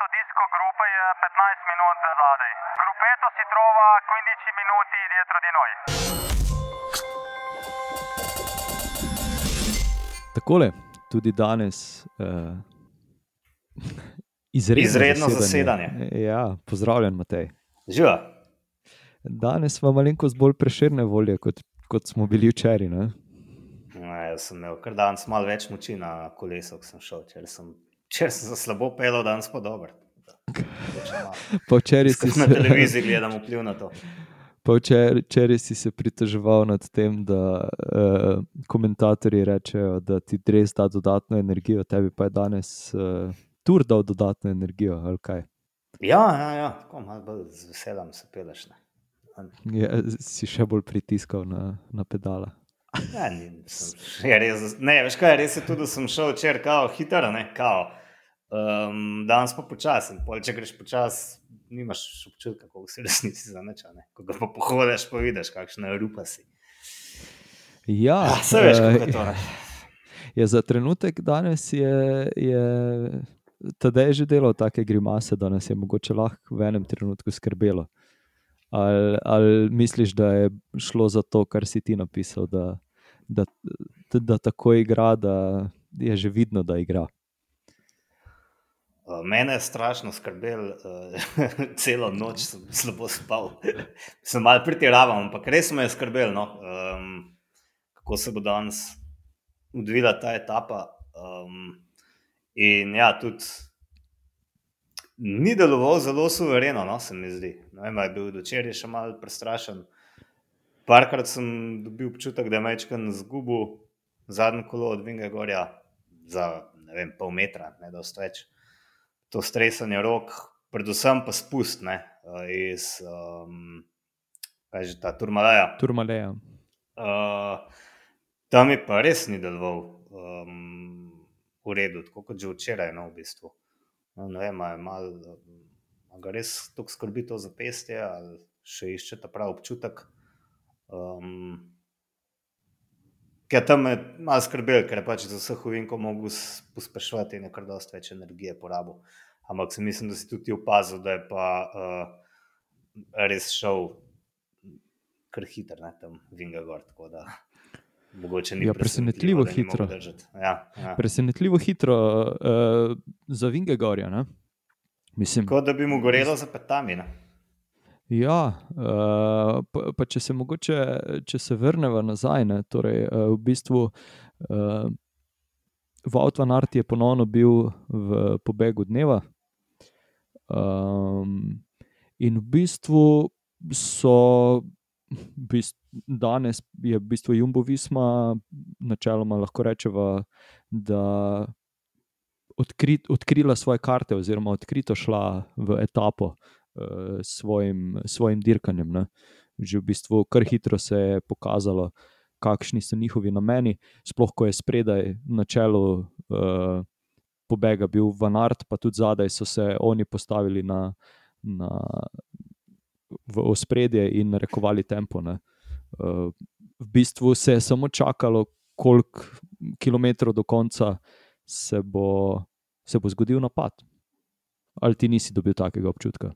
fatto disco gruppo je 15 minut zadaj. Grupeto si trova 15 minuti dietro di noi. Takole, tudi danes. Uh, izredno, Izredno zasedanje. zasedanje. Ja, pozdravljen, Matej. Živa. Danes smo malenkost bolj preširne volje, kot, kot smo bili včeraj. ne? No, jaz sem imel kar danes malo več moči na kolesu, ko sem šel. Če sem, če sem za slabo pelil, danes pa dober. Pa včeraj si, Na se- televiziji gledam vpliv na to. včeraj, si se pritoževal nad tem, da uh, komentatorji rečejo, da ti res da dodatno energijo, tebi pa je danes uh, tur dal dodatno energijo. ali kaj. Ja, ja, ja. tako malo bolj z veseljem se peleš. Je, si še bolj pritiskal na, na pedala. ja, ni, sem, je res, ne veš kaj, res je tudi, da sem šel včeraj kao hitro, ne kao. Um, danes pa počasi, pol, če greš počasi, nimaš občutka, kako si v resnici zaneča. Ne? Ko ga pa pohodiš, pa vidiš, kakšna rupa si. Ja, Ah, Saj veš, kako je eh, to. ne. Je za trenutek danes je, je Tadej že delal take grimase, da nas je mogoče lahko v enem trenutku skrbelo. Ali, ali misliš, da je šlo za to, kar si ti napisal, da, da, da, da tako igra, da je že vidno, da igra? Uh, Mene je strašno skrbel, uh, celo noč sem slabo spal. sem malo pretiraval, ampak res me je skrbel, no, um, kako se bo danes odvila ta etapa. Um, in ja, tudi ni deloval zelo suvereno, no, se mi zdi. Vem, je bil včeraj še malo prestrašen. Parkrat sem dobil občutek, da je Mečkan zgubil zadnje kolo od Vinga Gorja za vem, pol metra, ne da več to stresanje rok, predvsem pa spust ne, eh, iz um, že ta Turmalaja. Turmaleja. Uh, tam je pa res ni deloval um, v redu, tako kot že včeraj, no, v bistvu. No, ne vem, a je mal, ga res tako skrbi to zapestje, ali še išče ta pravi občutek. Um, Ker tam je malo skrbel, ker je pač za vseh uvinkov mogel pospeševati in je kar dosti več energije porabil. Ampak se mislim, da si tudi opazil, da je pa uh, res šel kar hiter, ne, tam Vinga gor, tako da mogoče ni Ja, presenetljivo mogel hitro. Ja, ja. Presenetljivo hitro uh, za Vingegorja. ne? Mislim, Kot da bi mu gorelo za petami. Ne? Ja, uh, pa, pa če se mogoče, če se vrnemo nazaj, ne, torej, uh, v bistvu uh, Vaut van Art je ponovno bil v pobegu dneva. Um, in v bistvu so v bistvu, danes je v bistvu Jumbo Visma, načeloma lahko rečemo, da odkrit, odkrila svoje karte, oziroma odkrito šla v etapo uh, svojim, svojim dirkanjem. Ne. Že v bistvu kar hitro se je pokazalo, kakšni so njihovi nameni, sploh ko je spredaj na čelu uh, pobega bil Van Art, pa tudi zadaj so se oni postavili na, na, v ospredje in narekovali tempo. Ne. Uh, v bistvu se je samo čakalo, koliko kilometrov do konca se bo, se bo zgodil napad. Ali ti nisi dobil takega občutka?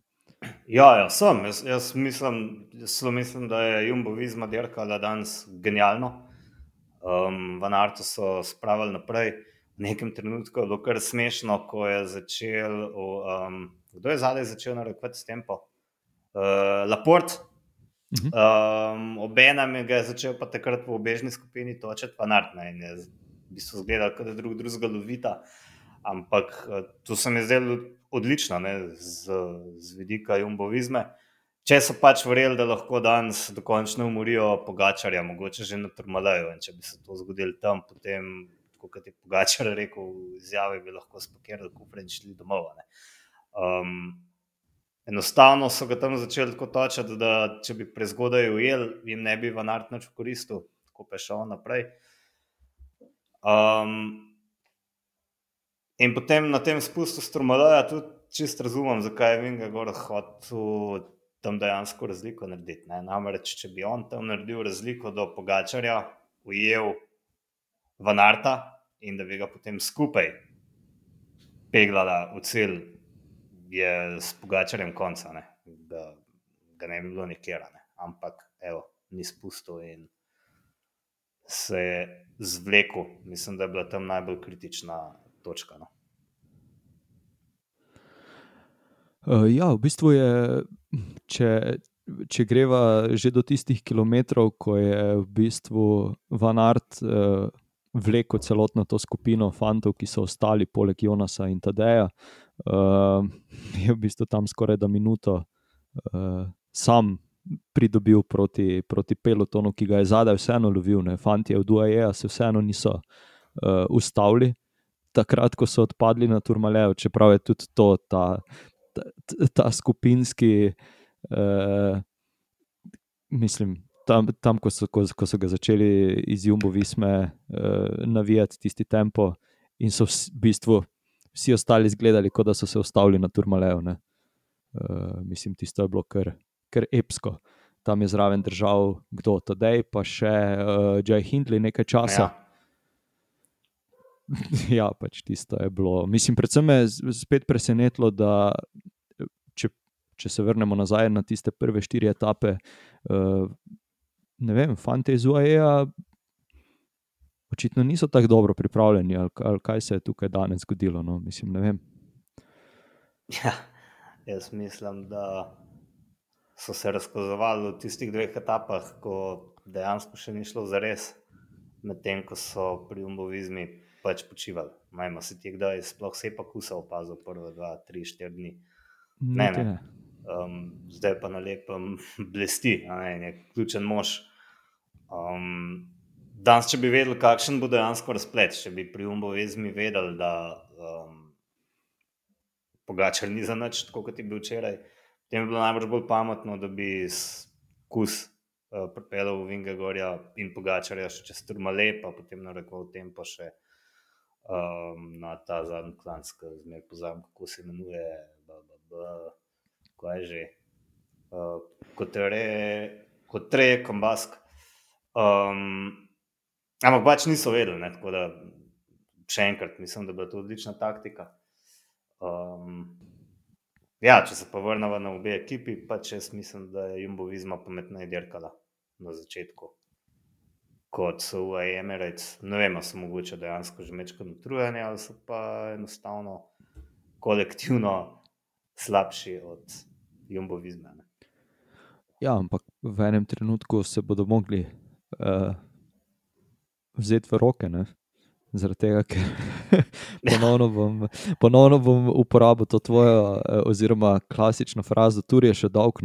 Ja, ja, sem. Jaz, jaz mislim, jaz mislim, da je Jumbo Visma dirkala danes genialno. Um, v Nartu so spravili naprej. V nekem trenutku je bilo kar smešno, ko je začel, um, kdo je zadaj začel narekovati s tempo? Uh, Laport. Mhm. Um, Obenem je ga je začel pa takrat v obežni skupini točiti, pa nart ne. In je v bistvu zgledal, da drug drugega lovita. Ampak eh, to se mi je zdelo odlično ne, z, z vidika jumbovizme. Če so pač verjeli, da lahko danes dokončno umorijo Pogačarja, mogoče že na Turmaleju, in če bi se to zgodilo tam, potem, kot je Pogačar rekel v izjavi, bi lahko spakirali kufre in šli domov. ne. Um, enostavno so ga tam začeli tako točiti, da če bi prezgodaj ujel, jim ne bi v Nart nič koristil, tako pa je šel naprej. Um, In potem na tem spustu stromalaja tudi čist razumem, zakaj je Vinga gor hotel tam dejansko razliko narediti. Ne? Namreč, če bi on tam naredil razliko do Pogačarja, ujel Vanarta in da bi ga potem skupaj peglala v cilj je s pogačarjem konca, ne? da ga ne bi bilo nikjer. Ne? Ampak, evo, ni spustil in se je zvlekel. Mislim, da je bila tam najbolj kritična točka. No? Uh, ja, v bistvu je, če, če greva že do tistih kilometrov, ko je v bistvu Van Art uh, vlekel celotno to skupino fantov, ki so ostali poleg Jonasa in Tadeja, uh, je v bistvu tam skoraj da minuto uh, sam pridobil proti, proti pelotonu, ki ga je zadaj vseeno lovil. Ne. Fanti od UAE se vseeno niso uh, ustavili. Takrat, ko so odpadli na Turmalejo, čeprav je tudi to, ta, ta, ta skupinski, uh, mislim, tam, tam ko, so, ko, ko so ga začeli iz Jumbo Visme uh, navijati tisti tempo, in so v bistvu vsi ostali izgledali, kot da so se ustavili na Turmalejo. Uh, mislim, tisto je bilo kar, kar epsko. Tam je zraven držal kdo, Tadej, pa še uh, Jay Hindley nekaj časa. Ja. ja, pač tisto je bilo. Mislim, predvsem me je spet presenetilo, da če, če se vrnemo nazaj na tiste prve štiri etape, uh, ne vem, fanti iz UAE. Očitno niso tako dobro pripravljeni, ali, ali kaj se je tukaj danes zgodilo. No? Mislim, ne vem. Ja, jaz mislim, da so se razkazovali v tistih dveh etapah, ko dejansko še ni šlo za res, medtem ko so pri umbovizmi pač počivali. Majmo se ti, kdaj sploh se je pa kusa opazil, prvo, dva, tri, štiri dni. Ne, ne. ne um, zdaj pa na lepem blesti, ne, je ključen mož. Um, danes, če bi vedeli, kakšen bo dejansko razplet, če bi pri Umbo vezmi vedeli, da um, pogačar ni za nič, tako kot je bil včeraj, potem bi bilo najbolj bolj pametno, da bi kus uh, pripeljal v Vingegorja in pogačarja še čez Turmale, pa potem narekoval tempo še um, na ta zadnji klanc, ki zmer pozam, kako se imenuje. Kaj je že, uh, kot reje, kombask. Um, ampak pač niso vedeli, ne, tako da še enkrat mislim, da bo to odlična taktika. Um, ja, če se pa vrnemo na obe ekipi, pač jaz mislim, da je Jumbo Vizma pametneje dirkala na začetku. Kot so v Emirates, ne vem, so mogoče dejansko že mečko utrujeni ali so pa enostavno kolektivno slabši od Jumbo Vizme. Ja, ampak v enem trenutku se bodo mogli uh, vzeti v roke. Zaradi tega, ker ponovno bom, ponovno bom uporabil to tvojo, eh, oziroma klasično frazo, tu je še dolg.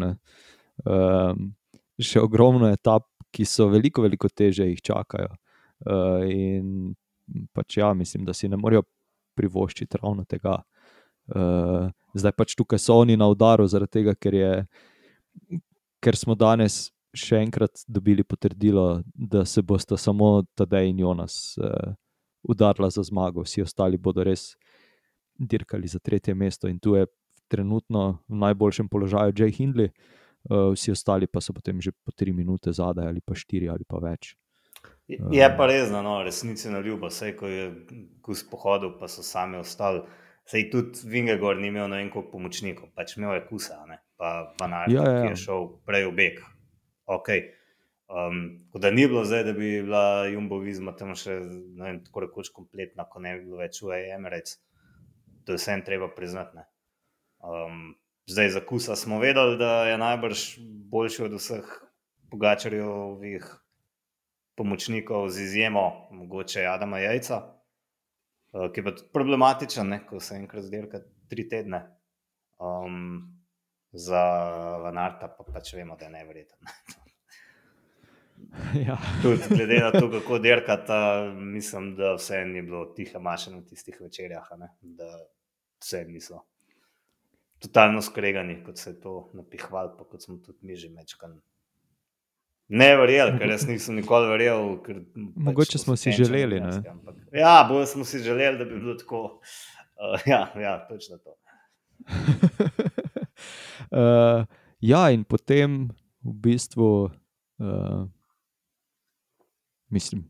Um, še ogromno etap, ki so veliko, veliko teže, jih čakajo. Uh, in pač ja, mislim, da si ne morejo privoščiti ravno tega. Uh, zdaj pač tukaj so oni na udaru, zaradi tega, ker, je, ker smo danes še enkrat dobili potrdilo, da se bosta samo Tadej in Jonas uh, udarila za zmago, vsi ostali bodo res dirkali za tretje mesto in tu je trenutno v najboljšem položaju Jay Hindley, uh, vsi ostali pa so potem že po tri minute zadaj ali pa štiri ali pa več. Je pa res, no, resnici na ljubo, vse ko je kus pohodil, pa so sami ostali. Sej tudi Vingegor ni imel nobenega pomočnika, pač imel je kusa, ne? pa Vanar, ja, ja. ki je šel prej v beg. Okay. Um, da ni bilo zdaj, da bi bila Jumbo Vizma tam še vem, tako rekoč kompletna, ko ne bi bilo več v Emirates. To je vse en treba priznati. Um, zdaj za kusa smo vedeli, da je najbrž boljši od vseh pogačarjevih pomočnikov z izjemo, mogoče Adama Jajca. Eh, ki je pa problematičen, ne, ko se enkrat zdirka tri tedne. Um, za Vanarta pa pač vemo, da je nevreten. Ja. Tudi glede na to, kako dirkata, mislim, da vse ni bilo tiho mašeno v tistih večerjah, ne? da vse niso totalno skregani, kot se je to napihval, pa kot smo tudi mi že mečkani Ne verjel, ker jaz nisem nikoli verjel. Ker, pač Mogoče smo si želeli. Ampak, ja, bolj smo si želeli, da bi bilo tako. Uh, ja, ja, točno to. uh, ja, in potem v bistvu, uh, mislim,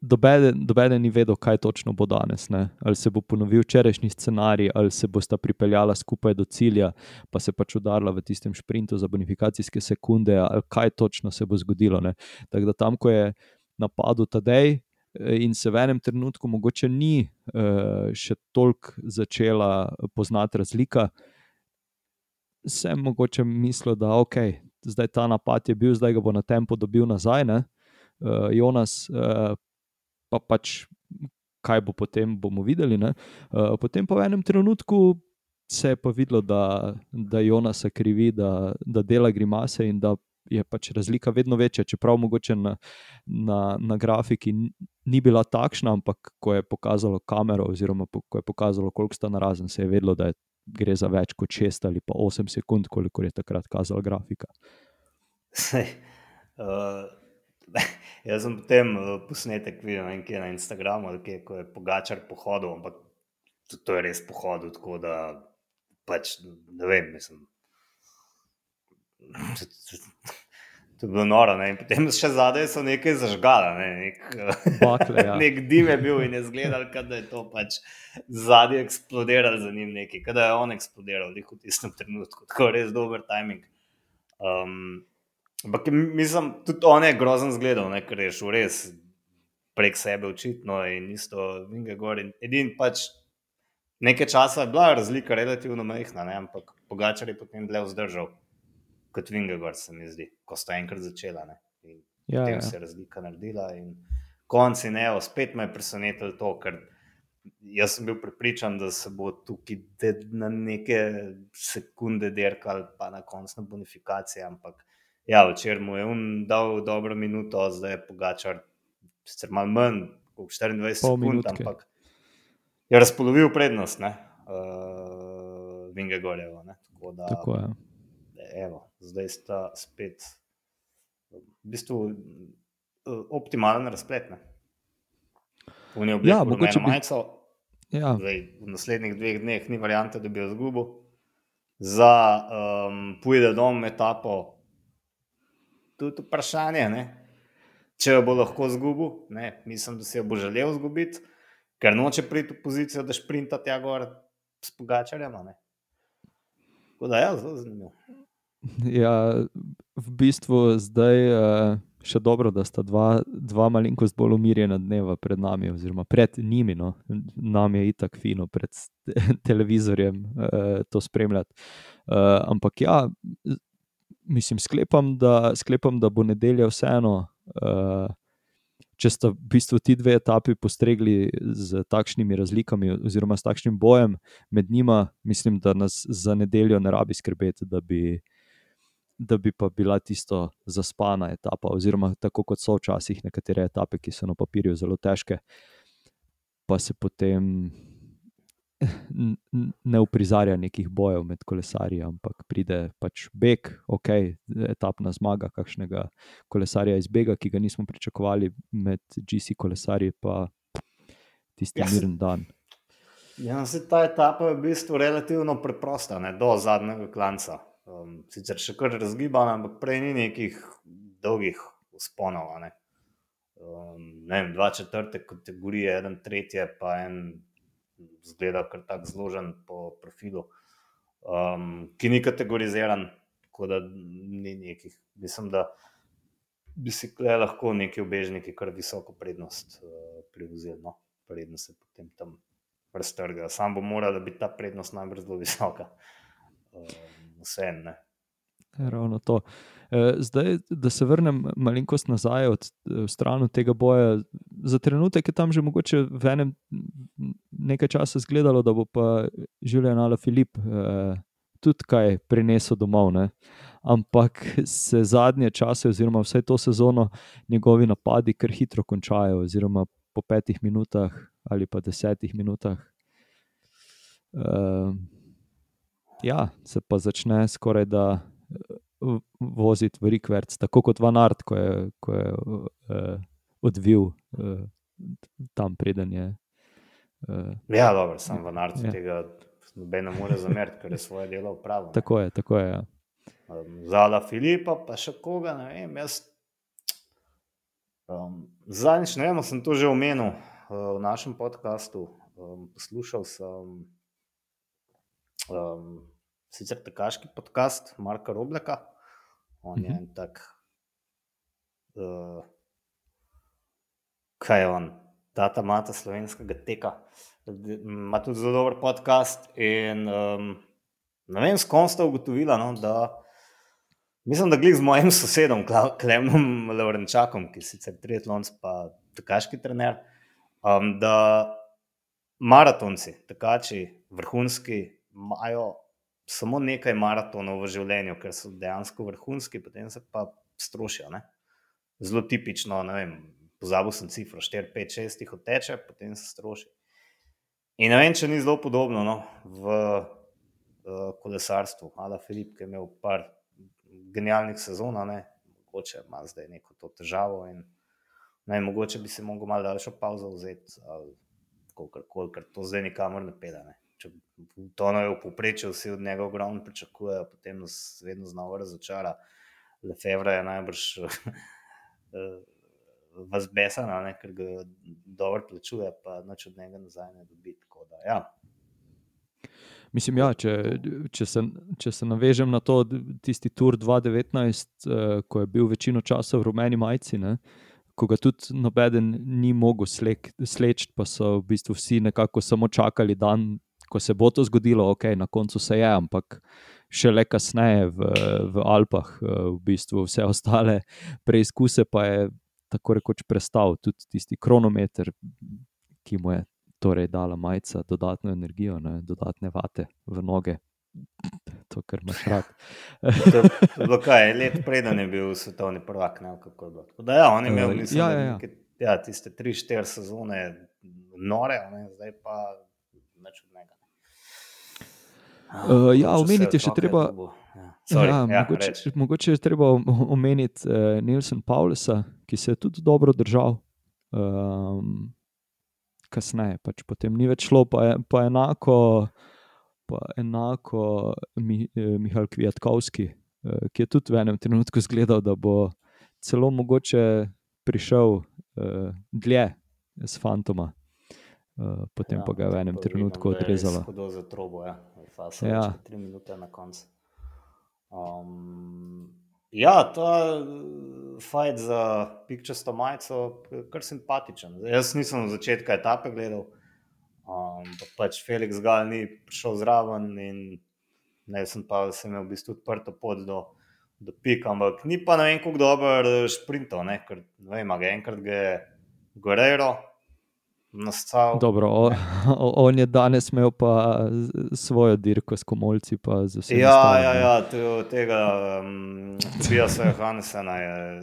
Dobeden ni vedel, kaj točno bo danes. Ne? Ali se bo ponovil včerajšnji scenarij, ali se bosta pripeljala skupaj do cilja, pa se pač udarila v tistem sprintu za bonifikacijske sekunde, ali kaj točno se bo zgodilo. Tako da tam, ko je napadel Tadej eh, in se v enem trenutku mogoče ni uh, še toliko začela poznati razlika, sem mogoče mislil, da ok, zdaj ta napad je bil, zdaj ga bo na tempo dobil nazaj. Uh, Jonas, uh, pa pač kaj bo potem, bomo videli. Uh, potem pa v enem trenutku se je pa videlo, da, da Jonas krivi, da, da dela grimase in da je pač razlika vedno večja. Čeprav mogoče na, na, na grafiki ni bila takšna, ampak ko je pokazalo kamero, oziroma ko je pokazalo, koliko sta narazen, se je vedelo, da je, gre za več kot 6 ali pa 8 sekund, koliko je takrat kazala grafika. Sej, uh, jaz sem potem uh, posnetek videl nekje na Instagramu, kje, ko je pogačar pohodil, ampak to, to je res pohodil, tako da pač ne vem, mislim. To je bilo noro, ne? in potem še zadaj so nekaj zažgala, ne? nek, Bakle, ja. nek dim je bil in je zgledal, da je to pač zadnji eksplodiralo za njim, nekaj, da je on eksplodiral v tistem trenutku, tako res dober timing. Um, ampak mislim, tudi on je grozen zgledal, ne? ker je šel res prek sebe očitno in isto, vinge gor. In edin pač nekaj časa je bila razlika relativno majhna, ne? ampak pogačar je potem dlje vzdržal kot Vingegor, se mi zdi, ko sta enkrat začela. Ja, potem ja. se je razlika naredila in konci ne, spet me je presenetilo to, ker jaz sem bil pripričan, da se bo tukaj na neke sekunde derkal, pa na koncu na bonifikacije. Ampak ja, včeraj mu je on dal dobro minuto, zdaj je pogačar, sicer malo manj, kot 24 sekund, minutke. ampak je razpolovil prednost, ne. Uh, Vingegorjevo. Tako da, Tako je evo, zdaj sta spet v bistvu optimalen razplet. Ja, mogoče bi... ja. zdaj, v naslednjih dveh dneh ni variante, da bi jo izgubil. Za um, pojede dom etapo, tudi vprašanje, ne? če jo bo lahko izgubil. Mislim, da si jo bo želel izgubiti, ker noče priti v pozicijo, da šprinta tja gor s pogačarjem. Tako da je ja, zelo zanimivo. Ja, v bistvu zdaj je uh, še dobro, da sta dva, dva malenkost bolj umirjena dneva pred nami, oziroma pred njimi. No. Nam je itak fino pred televizorjem uh, to spremljati. Uh, ampak ja, mislim, sklepam, da, sklepam, da bo nedelja vseeno. Uh, Če sta v bistvu ti dve etapi postregli z takšnimi razlikami, oziroma s takšnim bojem med njima, mislim, da nas za nedeljo ne rabi skrbeti, da bi, da bi pa bila tisto zaspana etapa, oziroma tako kot so včasih nekatere etape, ki so na papirju zelo težke, pa se potem ne uprizarja nekih bojev med kolesarji, ampak pride pač beg, ok, etapna zmaga kakšnega kolesarja iz Bega, ki ga nismo pričakovali med GC kolesarji, pa tisti ja, miren dan. Ja, se ta etapa je v bistvu relativno preprosta, ne, do zadnjega klanca. Um, sicer še kar razgibana, ampak prej ni nekih dolgih usponov. Ne. Um, ne vem, dva četrte kategorije, en tretje, pa en zgleda kar tako zložen po profilu, um, ki ni kategoriziran, tako da ni nekih. Mislim, da bi si lahko neki obežniki kar visoko prednost uh, prevzeli, no, prednost se potem tam raztrga. Sam bo moral biti ta prednost najbrž zelo visoka. Um, vse ne. Ravno to. E, zdaj, da se vrnem malenkost nazaj od e, stran tega boja. Za trenutek je tam že mogoče v enem nekaj časa izgledalo, da bo pa Življen ali Filip eh, tudi kaj prinesel domov. Ne? Ampak se zadnje čase, oziroma vse to sezono, njegovi napadi kar hitro končajo, oziroma po petih minutah ali pa desetih minutah. Eh, ja, se pa začne skoraj da eh, voziti v Rikverc, tako kot Van Art, ko je, ko je uh, odvil uh, tam predanje. Uh, ja, dobro, sem Van Art, ja. tega noben ne more zameriti, ker je svoje delo upravil. Tako je, tako je. Ja. Um, Zala Filipa, pa še koga, ne vem, jaz. Um, Zadnjič, ne vem, sem to že omenil uh, v našem podkastu. Um, poslušal sem um, sicer tekaški podcast Marka Robleka. On je en tak, uh, kaj je on, tata mata slovenskega teka. Ima tudi zelo dober podcast. In, um, ne vem, s kom sta ugotovila, no, da mislim, da glej z mojim sosedom, Klemom Lorenčakom, ki je sicer triatlonc, pa tekaški trener, um, da maratonci, tekači, vrhunski, imajo samo nekaj maratonov v življenju, ker so dejansko vrhunski, potem se pa strošijo. Ne? Zelo tipično, ne vem, pozabil sem cifro, 4, 5, 6 jih odteče, potem se stroši. In ne vem, če ni zelo podobno no, v uh, kolesarstvu. Ala Filip, ki je imel par genialnih sezon, ne, mogoče ima zdaj neko to težavo in ne, mogoče bi se lahko malo daljšo pauzo vzeti, ali kako koli, ker to zdaj nikamor ne pede. Ne če to ne v povprečju vsi od njega ogromno pričakujejo, potem nas vedno znova razočara. Lefebvre je najbrž eh, vas besana, ne, ker ga dobro plačuje, pa noč od njega nazaj ne dobi. Da, ja. Mislim, ja, če, če, se, če se navežem na to, tisti Tour 2019, eh, ko je bil večino časa v rumeni majici, ne, ko ga tudi noben ni mogel sleči, pa so v bistvu vsi nekako samo čakali dan, ko se bo to zgodilo, ok, na koncu se je, ampak šele kasneje v, v Alpah, eh, v bistvu vse ostale preizkuse pa je tako rekoč prestal, tudi tisti kronometer, ki mu je torej dala majica, dodatno energijo, ne, dodatne vate v noge. To, kar imaš rad. Zakaj je let preden je bil svetovni prvak? Ne, da, ja, on je imel, eh, mislim, ja, ja, ja. Nekaj, ja, tiste tri, štiri sezone, nore, ne, zdaj pa več od njega. Uh, ja, omeniti je še treba. Ja. Sorry, ja, ja, mogoče, mogoče je treba omeniti uh, Nilsa Paulusa, ki se je tudi dobro držal. Um, kasneje, pač potem ni več šlo, pa, je, pa enako, pa enako Mi, eh, Mihajl Kvijatkovski, uh, ki je tudi v enem trenutku zgledal, da bo celo mogoče prišel uh, dlje z Fantoma. Uh, potem ja, pa ga je v enem trenutku odrezalo. Zelo za trobo, ja fasa, ja. tri minute na koncu. Um, ja, ta uh, fajn za pikčasto majico, kar simpatičen. Jaz nisem na začetku etape gledal, um, pa pač Felix Gal ni prišel zraven in ne sem pa, sem imel v bistvu odprto pot do, do pika, ampak ni pa ne vem, kako dober šprintov, ne, ker ne vem, enkrat ga je Gorero nastal. Dobro, o, o, on je danes imel pa svojo dirko s komolci. Ja, ja, ja, tega um, Bija se Hansena je,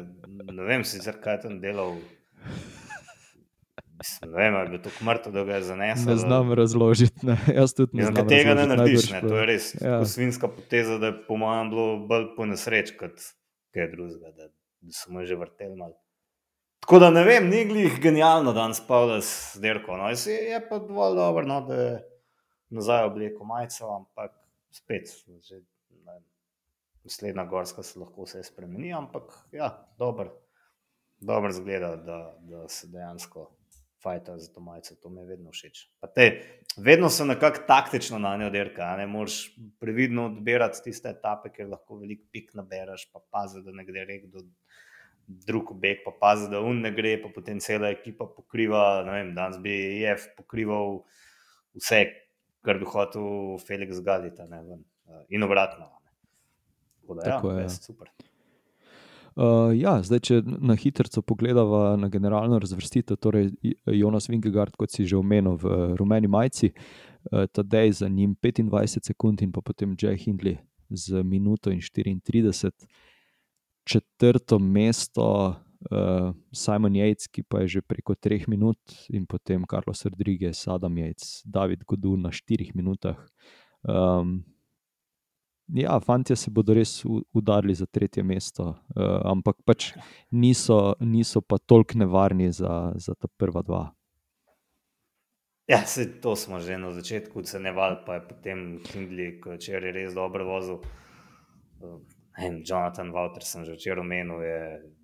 ne vem sicer, kaj je tam delal. Mislim, ne vem, ali je to mrtev, da ga je zanesel. Ne znam razložiti. Ne. Jaz tudi ne znam. Znam tega ne narediš, ne. to je res ja. svinska poteza, da je po mojem bilo bolj po nesreč kot kaj drugega, da, da smo že vrteli malo. Tako da ne vem, ni glih genialno, da danes spavljaš z derko. No, je, je pa dovolj dobro, no, da je nazaj obleko majico, ampak spet, že, ne, naslednja gorska se lahko vse spremeni, ampak ja, dobro dober zgleda, da, da se dejansko fajta za to majico, to mi je vedno všeč. Te, vedno so nekako taktično na njo derka, ne moreš previdno odbirati tiste etape, ker lahko veliko pik nabereš, pa pazi, da ne gre rek do drug beg, pa pazi, da un ne gre, pa potem cela ekipa pokriva. Vem, danes bi Jeff pokrival vse, kar bi hotel Felix Galita ne, in obratno. Da, ja, Tako ja, je. Super. Uh, ja, zdaj, če na hitro pogledamo na generalno razvrstitev, torej Jonas Vingegard, kot si že omenil, v rumeni majici, uh, tedaj za njim 25 sekund in potem Jay Hindley z minuto in 34 četrto mesto uh, Simon Yates, ki pa je že preko treh minut, in potem Carlos Rodriguez, Adam Yates, David Godu na štirih minutah. Um, ja, fanti se bodo res udarili za tretje mesto, uh, ampak pač niso, niso pa toliko nevarni za, za ta prva dva. Ja, se, to smo že na začetku ocenjevali, pa je potem Kindle, če je res dobro vozil. Vem, Jonathan Walter, sem že včeraj omenil, je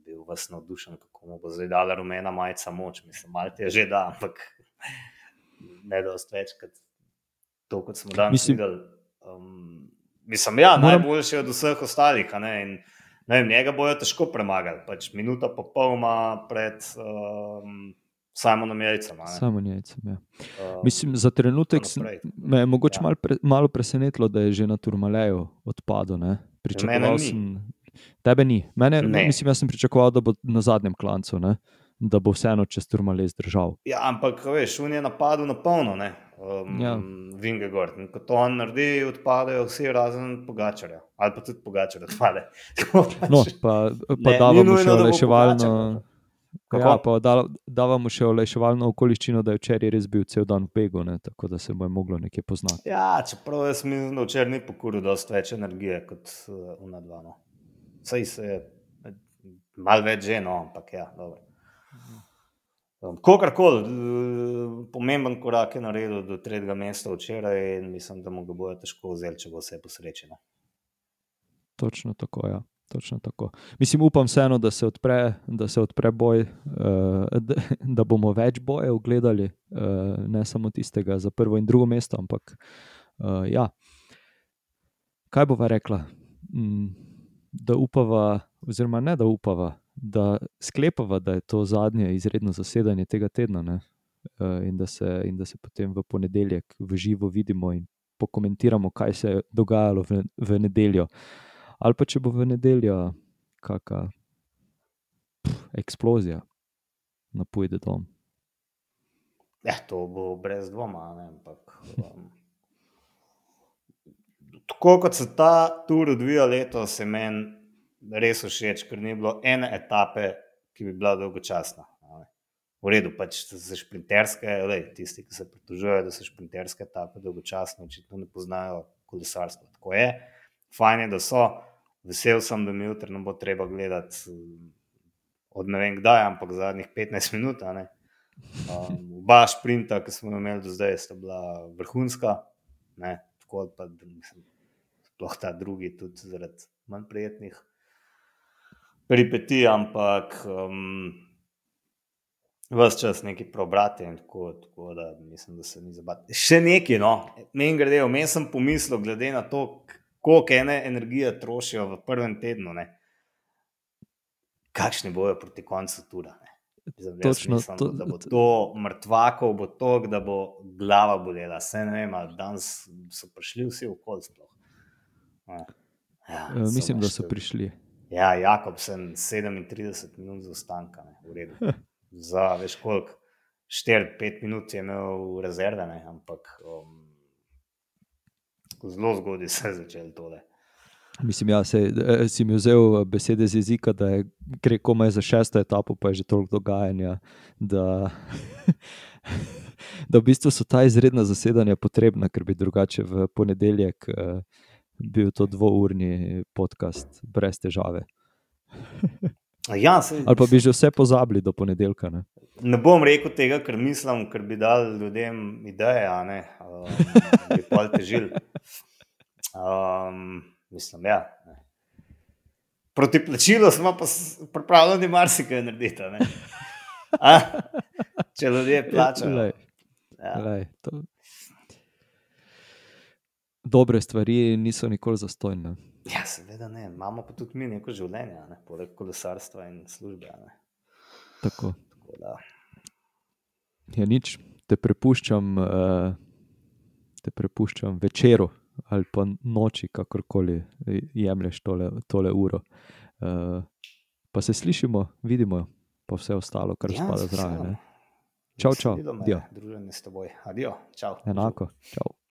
bil vas navdušen, kako mu bo zdaj dala rumena majica moč. Mislim, malo je že da, ampak ne dost več kot to, kot smo danes Mislim- videli. Um, mislim, ja, Moram- najboljši od vseh ostalih. Ne, in, ne vem, njega bojo težko premagali. Pač minuta pa pol ima pred um, Simonom Jajcem. Samo njejcem. Ja. Um, Mislim, za trenutek sem- me je mogoče Ja. malo, pre, malo presenetilo, da je že na Turmaleju odpadel. Pričakoval sem. Tebe ni. Mene, Ne. mislim, jaz sem pričakoval, da bo na zadnjem klancu, ne? da bo vseeno čez Turmale zdržal. Ja, ampak veš, on je napadel na polno, ne. Um, Ja. Vingegord. In ko to on naredi, odpadejo vsi razen Pogačarja. Ali pa tudi Pogačar odpade. No, pa, pa Ne, mu nujno, še da olajševalno. Pogačar, Kako? Ja, pa da- dava mu še olajševalno okoliščino, da je včeraj res bil cel dan v begu, ne? tako da se mu je moglo nekaj poznati. Ja, čeprav jaz mislim, da včeraj ni pokuril dosti več energije kot uh, una dva. No. Saj se je malo več že, no, ampak ja, dobro. Um, Kogarkoli, eh, pomemben korak je naredil do tretjega mesta včeraj in mislim, da mu ga bojo težko vzeli, če bo vse posrečeno. Točno tako, ja. Točno tako. Mislim, upam vseeno, da se odpre, da se odpre boj, uh, da, da bomo več bojev gledali, uh, ne samo tistega za prvo in drugo mesto, ampak uh, ja. Kaj bova rekla? Mm, da upava, oziroma ne da upava, da sklepava, da je to zadnje izredno zasedanje tega tedna ne? uh, in, da se, in da se potem v ponedeljek v živo vidimo in pokomentiramo, kaj se je dogajalo v, v nedeljo. Ali pa če bo v nedeljo kakšna eksplozija, napojde dom. Ja, to bo brez dvoma, ne, ampak. Um, tako kot se ta tur odvija letos, je meni res všeč, ker ni bilo ene etape, ki bi bila dolgočasna. ne. V redu, pač za šprinterske, lej, tisti, ki se pritožujejo, da so šprinterske etape dolgočasne, očitno ne poznajo kolesarstva. Tako je, fajn je, da so. Vesel sem, da mi jutri ne bo treba gledati um, od ne vem kdaj, ampak zadnjih 15 minut. Um, oba sprinta, ki smo imeli do zdaj, sta bila vrhunska, ne, tako pa mislim, ta drugi, tudi zaradi manj prijetnih peripetij, ampak um, vse čas neki preobrati in tako, tako da mislim, da se ni zabavati. Še nekaj, no, meni gre, vmes sem pomislil, glede na to, koliko ene energije trošijo v prvem tednu, ne, kakšni bojo proti koncu tura. Ne. Jaz Točno, mislim, to- da bo to mrtvakov, bo to, da bo glava bolela. Vse ne vem, ali danes so prišli vsi v kol. Ja, ja, Uh, mislim, da so prišli. Ja, Jakobsen 37 minut zaostanka, v redu. Za veš koliko, 4-5 minut je imel rezerve, ne, ampak um, zelo zgodaj se je začelo tole. Mislim, ja, se, eh, si mi vzel eh, besede z jezika, da je gre komaj za šesto etapo, pa je že toliko dogajanja, da, da v bistvu so ta izredna zasedanja potrebna, ker bi drugače v ponedeljek eh, bil to dvourni podcast brez težave. Ja, se, Ali pa bi že vse pozabili do ponedeljka. Ne? Ne bom rekel tega, ker mislim, ker bi dal ljudem ideje, a ne um, bi pol težil. Um, mislim, ja. Ne. Proti plačilu smo pa pripravljeni marsikaj narediti. Če ljudje plačajo. Glej, Ja. glej, to... Dobre stvari niso nikoli zastojne. ja, seveda ne. Imamo pa tudi mi neko življenje, ne? poleg kolesarstva in službe. ne. Tako. Tako da, Ja, nič, te prepuščam, uh, te prepuščam večeru ali pa noči, kakorkoli jemliš tole, tole uro. Uh, pa se slišimo, vidimo, pa vse ostalo, kar Ja, spada zraven. ne. Čau, čau. Druženje s teboj. Adijo, čau. Enako, čau.